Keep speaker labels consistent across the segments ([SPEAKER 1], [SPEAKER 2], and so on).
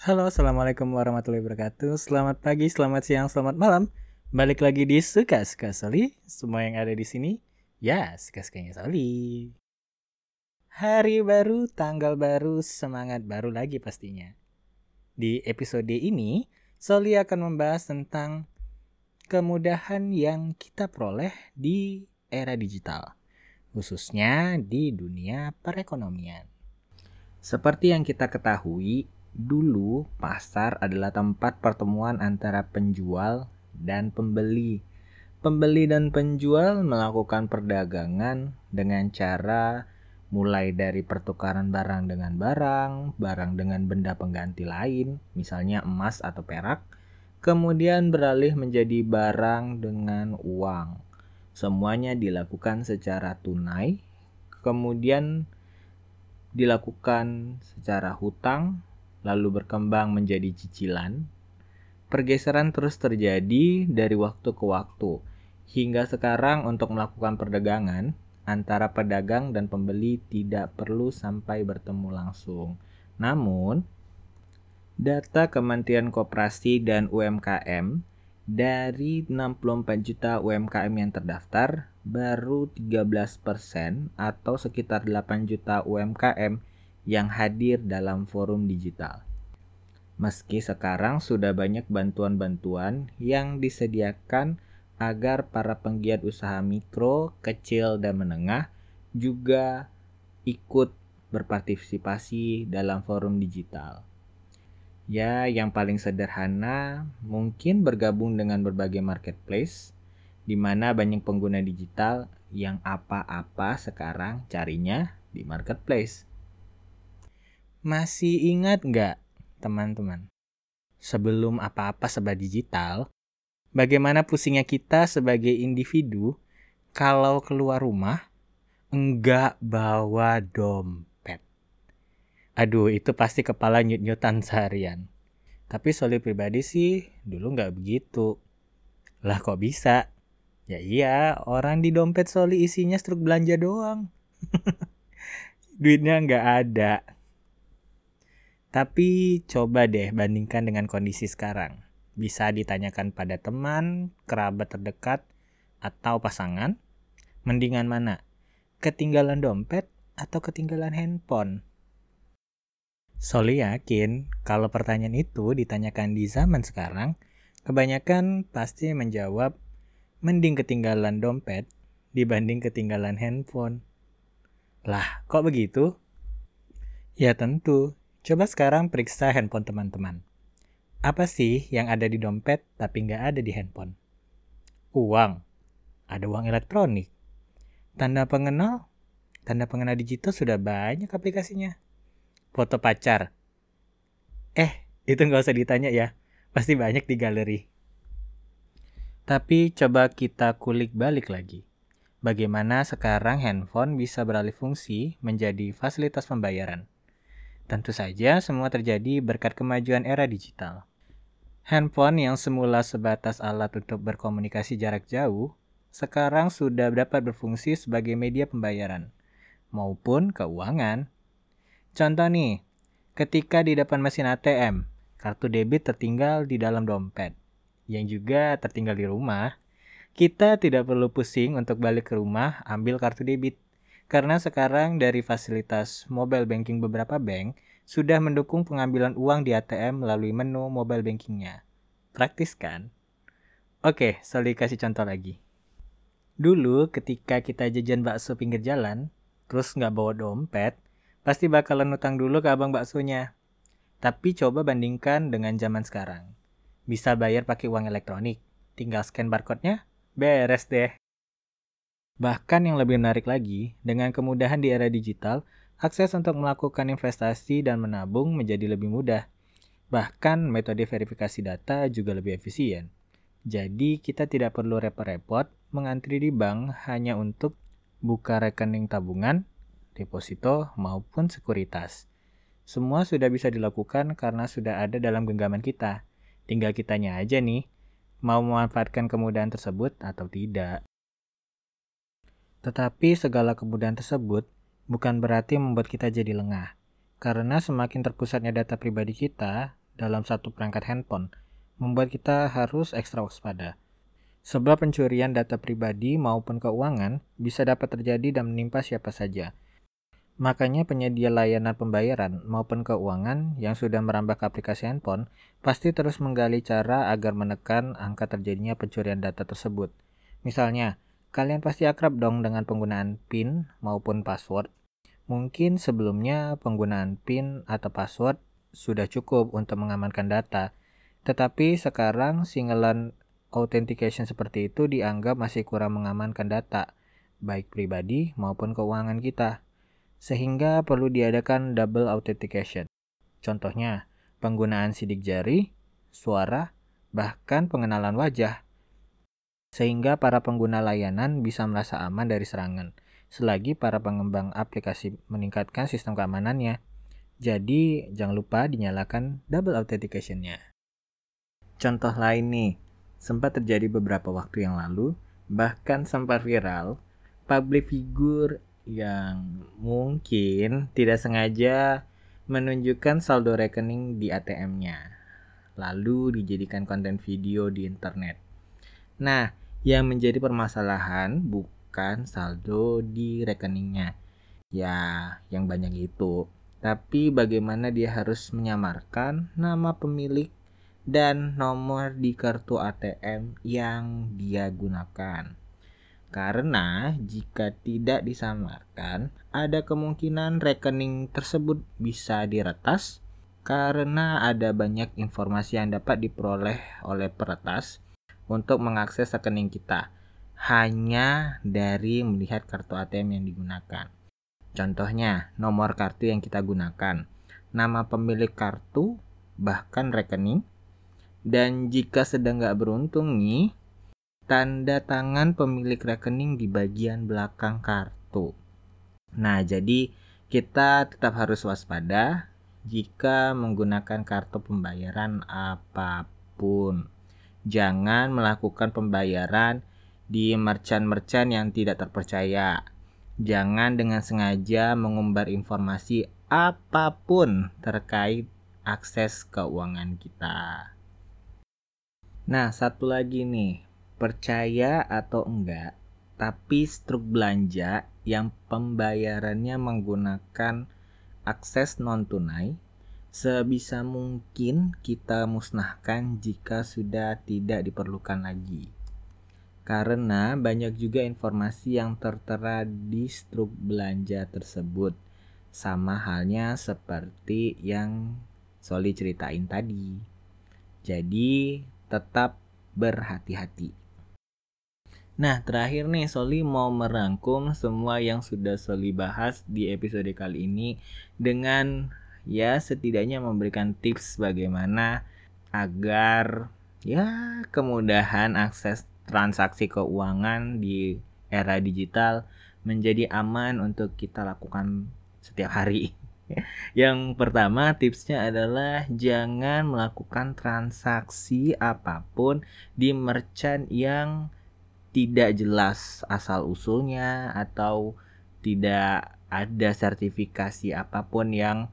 [SPEAKER 1] Halo, assalamualaikum warahmatullahi wabarakatuh. Selamat pagi, selamat siang, selamat malam. Balik lagi di suka suka Soli. Semua yang ada di sini, ya suka sukanya Soli. Hari baru, tanggal baru, semangat baru lagi pastinya. Di episode ini, Soli akan membahas tentang kemudahan yang kita peroleh di era digital, khususnya di dunia perekonomian. Seperti yang kita ketahui, dulu pasar adalah tempat pertemuan antara penjual dan pembeli. Pembeli dan penjual melakukan perdagangan dengan cara mulai dari pertukaran barang dengan barang, barang dengan benda pengganti lain, misalnya emas atau perak, kemudian beralih menjadi barang dengan uang. Semuanya dilakukan secara tunai, kemudian dilakukan secara hutang, lalu berkembang menjadi cicilan. Pergeseran terus terjadi dari waktu ke waktu, hingga sekarang untuk melakukan perdagangan antara pedagang dan pembeli tidak perlu sampai bertemu langsung. Namun, data Kementerian Koperasi dan UMKM dari 64 juta UMKM yang terdaftar, baru 13% atau sekitar 8 juta UMKM yang hadir dalam forum digital. Meski sekarang sudah banyak bantuan-bantuan yang disediakan agar para penggiat usaha mikro, kecil, dan menengah juga ikut berpartisipasi dalam forum digital. Ya, yang paling sederhana mungkin bergabung dengan berbagai marketplace, di mana banyak pengguna digital yang apa-apa sekarang carinya di marketplace. Masih ingat nggak, teman-teman? Sebelum apa-apa serba digital, Bagaimana pusingnya kita sebagai individu kalau keluar rumah enggak bawa dompet. Aduh, itu pasti kepala nyut-nyutan seharian. Tapi Soli pribadi sih dulu nggak begitu. Lah kok bisa? Ya iya, orang di dompet Soli isinya struk belanja doang. Duitnya nggak ada. Tapi coba deh bandingkan dengan kondisi sekarang bisa ditanyakan pada teman, kerabat terdekat, atau pasangan. Mendingan mana? Ketinggalan dompet atau ketinggalan handphone? Soli yakin kalau pertanyaan itu ditanyakan di zaman sekarang, kebanyakan pasti menjawab mending ketinggalan dompet dibanding ketinggalan handphone. Lah, kok begitu? Ya tentu. Coba sekarang periksa handphone teman-teman. Apa sih yang ada di dompet tapi nggak ada di handphone? Uang. Ada uang elektronik. Tanda pengenal. Tanda pengenal digital sudah banyak aplikasinya. Foto pacar. Eh, itu nggak usah ditanya ya. Pasti banyak di galeri. Tapi coba kita kulik balik lagi. Bagaimana sekarang handphone bisa beralih fungsi menjadi fasilitas pembayaran? Tentu saja semua terjadi berkat kemajuan era digital. Handphone yang semula sebatas alat untuk berkomunikasi jarak jauh, sekarang sudah dapat berfungsi sebagai media pembayaran maupun keuangan. Contoh nih, ketika di depan mesin ATM, kartu debit tertinggal di dalam dompet, yang juga tertinggal di rumah, kita tidak perlu pusing untuk balik ke rumah ambil kartu debit. Karena sekarang dari fasilitas mobile banking beberapa bank, sudah mendukung pengambilan uang di ATM melalui menu mobile bankingnya. Praktis kan? Oke, Soli kasih contoh lagi. Dulu ketika kita jajan bakso pinggir jalan, terus nggak bawa dompet, pasti bakalan utang dulu ke abang baksonya. Tapi coba bandingkan dengan zaman sekarang. Bisa bayar pakai uang elektronik, tinggal scan barcode-nya, beres deh. Bahkan yang lebih menarik lagi, dengan kemudahan di era digital, akses untuk melakukan investasi dan menabung menjadi lebih mudah. Bahkan metode verifikasi data juga lebih efisien. Jadi kita tidak perlu repot-repot mengantri di bank hanya untuk buka rekening tabungan, deposito, maupun sekuritas. Semua sudah bisa dilakukan karena sudah ada dalam genggaman kita. Tinggal kitanya aja nih, mau memanfaatkan kemudahan tersebut atau tidak. Tetapi segala kemudahan tersebut bukan berarti membuat kita jadi lengah. Karena semakin terpusatnya data pribadi kita dalam satu perangkat handphone membuat kita harus ekstra waspada. Sebab pencurian data pribadi maupun keuangan bisa dapat terjadi dan menimpa siapa saja. Makanya penyedia layanan pembayaran maupun keuangan yang sudah merambah ke aplikasi handphone pasti terus menggali cara agar menekan angka terjadinya pencurian data tersebut. Misalnya, kalian pasti akrab dong dengan penggunaan PIN maupun password. Mungkin sebelumnya penggunaan PIN atau password sudah cukup untuk mengamankan data, tetapi sekarang single authentication seperti itu dianggap masih kurang mengamankan data, baik pribadi maupun keuangan kita sehingga perlu diadakan double authentication. Contohnya, penggunaan sidik jari, suara, bahkan pengenalan wajah. Sehingga para pengguna layanan bisa merasa aman dari serangan, selagi para pengembang aplikasi meningkatkan sistem keamanannya. Jadi, jangan lupa dinyalakan double authentication-nya. Contoh lain nih, sempat terjadi beberapa waktu yang lalu, bahkan sempat viral, public figure yang mungkin tidak sengaja menunjukkan saldo rekening di ATM-nya, lalu dijadikan konten video di internet. Nah, yang menjadi permasalahan bukan saldo di rekeningnya, ya yang banyak itu, tapi bagaimana dia harus menyamarkan nama pemilik dan nomor di kartu ATM yang dia gunakan. Karena jika tidak disamarkan, ada kemungkinan rekening tersebut bisa diretas karena ada banyak informasi yang dapat diperoleh oleh peretas untuk mengakses rekening kita hanya dari melihat kartu ATM yang digunakan. Contohnya, nomor kartu yang kita gunakan, nama pemilik kartu, bahkan rekening. Dan jika sedang nggak beruntung nih, tanda tangan pemilik rekening di bagian belakang kartu. Nah, jadi kita tetap harus waspada jika menggunakan kartu pembayaran apa pun. Jangan melakukan pembayaran di merchant-merchant yang tidak terpercaya. Jangan dengan sengaja mengumbar informasi apa pun terkait akses keuangan kita. Nah, satu lagi nih, percaya atau enggak, tapi struk belanja yang pembayarannya menggunakan akses non tunai sebisa mungkin kita musnahkan jika sudah tidak diperlukan lagi. Karena banyak juga informasi yang tertera di struk belanja tersebut. Sama halnya seperti yang Soli ceritain tadi. Jadi tetap berhati-hati. Nah, terakhir nih Soli mau merangkum semua yang sudah Soli bahas di episode kali ini dengan ya setidaknya memberikan tips bagaimana agar ya kemudahan akses transaksi keuangan di era digital menjadi aman untuk kita lakukan setiap hari. Yang pertama tipsnya adalah jangan melakukan transaksi apa pun di merchant yang tidak jelas asal usulnya atau tidak ada sertifikasi apa pun yang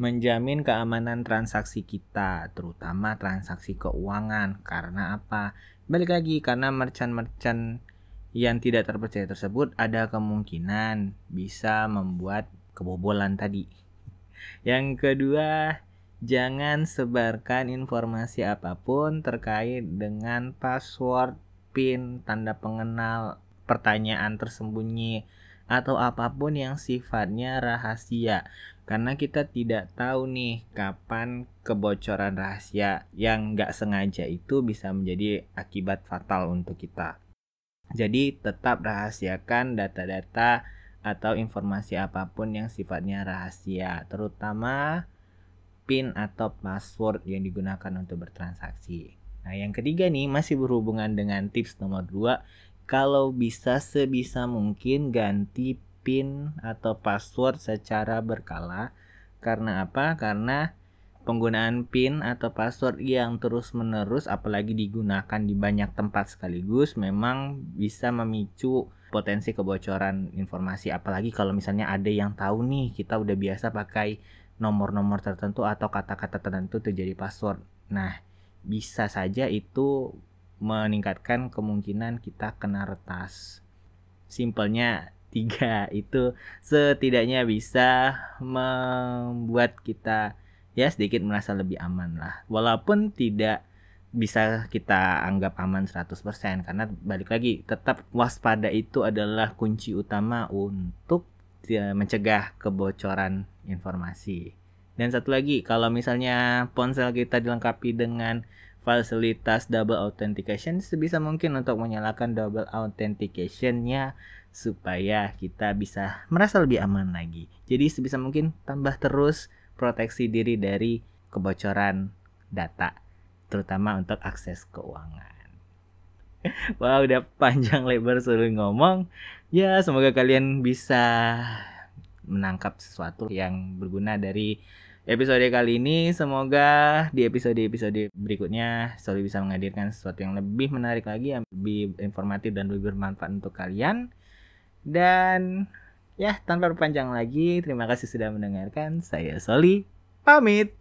[SPEAKER 1] menjamin keamanan transaksi kita, terutama transaksi keuangan. Karena apa? Balik lagi karena merchant-merchant yang tidak terpercaya tersebut ada kemungkinan bisa membuat kebobolan tadi. Yang kedua, jangan sebarkan informasi apa pun terkait dengan password PIN, tanda pengenal, pertanyaan tersembunyi, atau apa pun yang sifatnya rahasia. Karena kita tidak tahu nih kapan kebocoran rahasia yang nggak sengaja itu bisa menjadi akibat fatal untuk kita. Jadi tetap rahasiakan data-data atau informasi apa pun yang sifatnya rahasia, terutama PIN atau password yang digunakan untuk bertransaksi. Nah, yang ketiga nih masih berhubungan dengan tips nomor 2. Kalau bisa sebisa mungkin ganti PIN atau password secara berkala. Karena apa? Karena penggunaan PIN atau password yang terus-menerus apalagi digunakan di banyak tempat sekaligus memang bisa memicu potensi kebocoran informasi apalagi kalau misalnya ada yang tahu nih kita udah biasa pakai nomor-nomor tertentu atau kata-kata tertentu terjadi password. Nah, bisa saja itu meningkatkan kemungkinan kita kena retas. Simpelnya tiga itu setidaknya bisa membuat kita ya sedikit merasa lebih aman lah. Walaupun tidak bisa kita anggap aman 100% karena balik lagi tetap waspada itu adalah kunci utama untuk ya, mencegah kebocoran informasi. Dan satu lagi, kalau misalnya ponsel kita dilengkapi dengan fasilitas double authentication, sebisa mungkin untuk menyalakan double authentication-nya supaya kita bisa merasa lebih aman lagi. Jadi sebisa mungkin tambah terus proteksi diri dari kebocoran data, terutama untuk akses keuangan. Wah, wow, udah panjang lebar suruh ngomong. Ya, semoga kalian bisa menangkap sesuatu yang berguna dari episode kali ini. Semoga di episode-episode berikutnya Soli bisa menghadirkan sesuatu yang lebih menarik lagi, yang lebih informatif dan lebih bermanfaat untuk kalian. Dan ya, tanpa berpanjang lagi, terima kasih sudah mendengarkan. Saya Soli, pamit.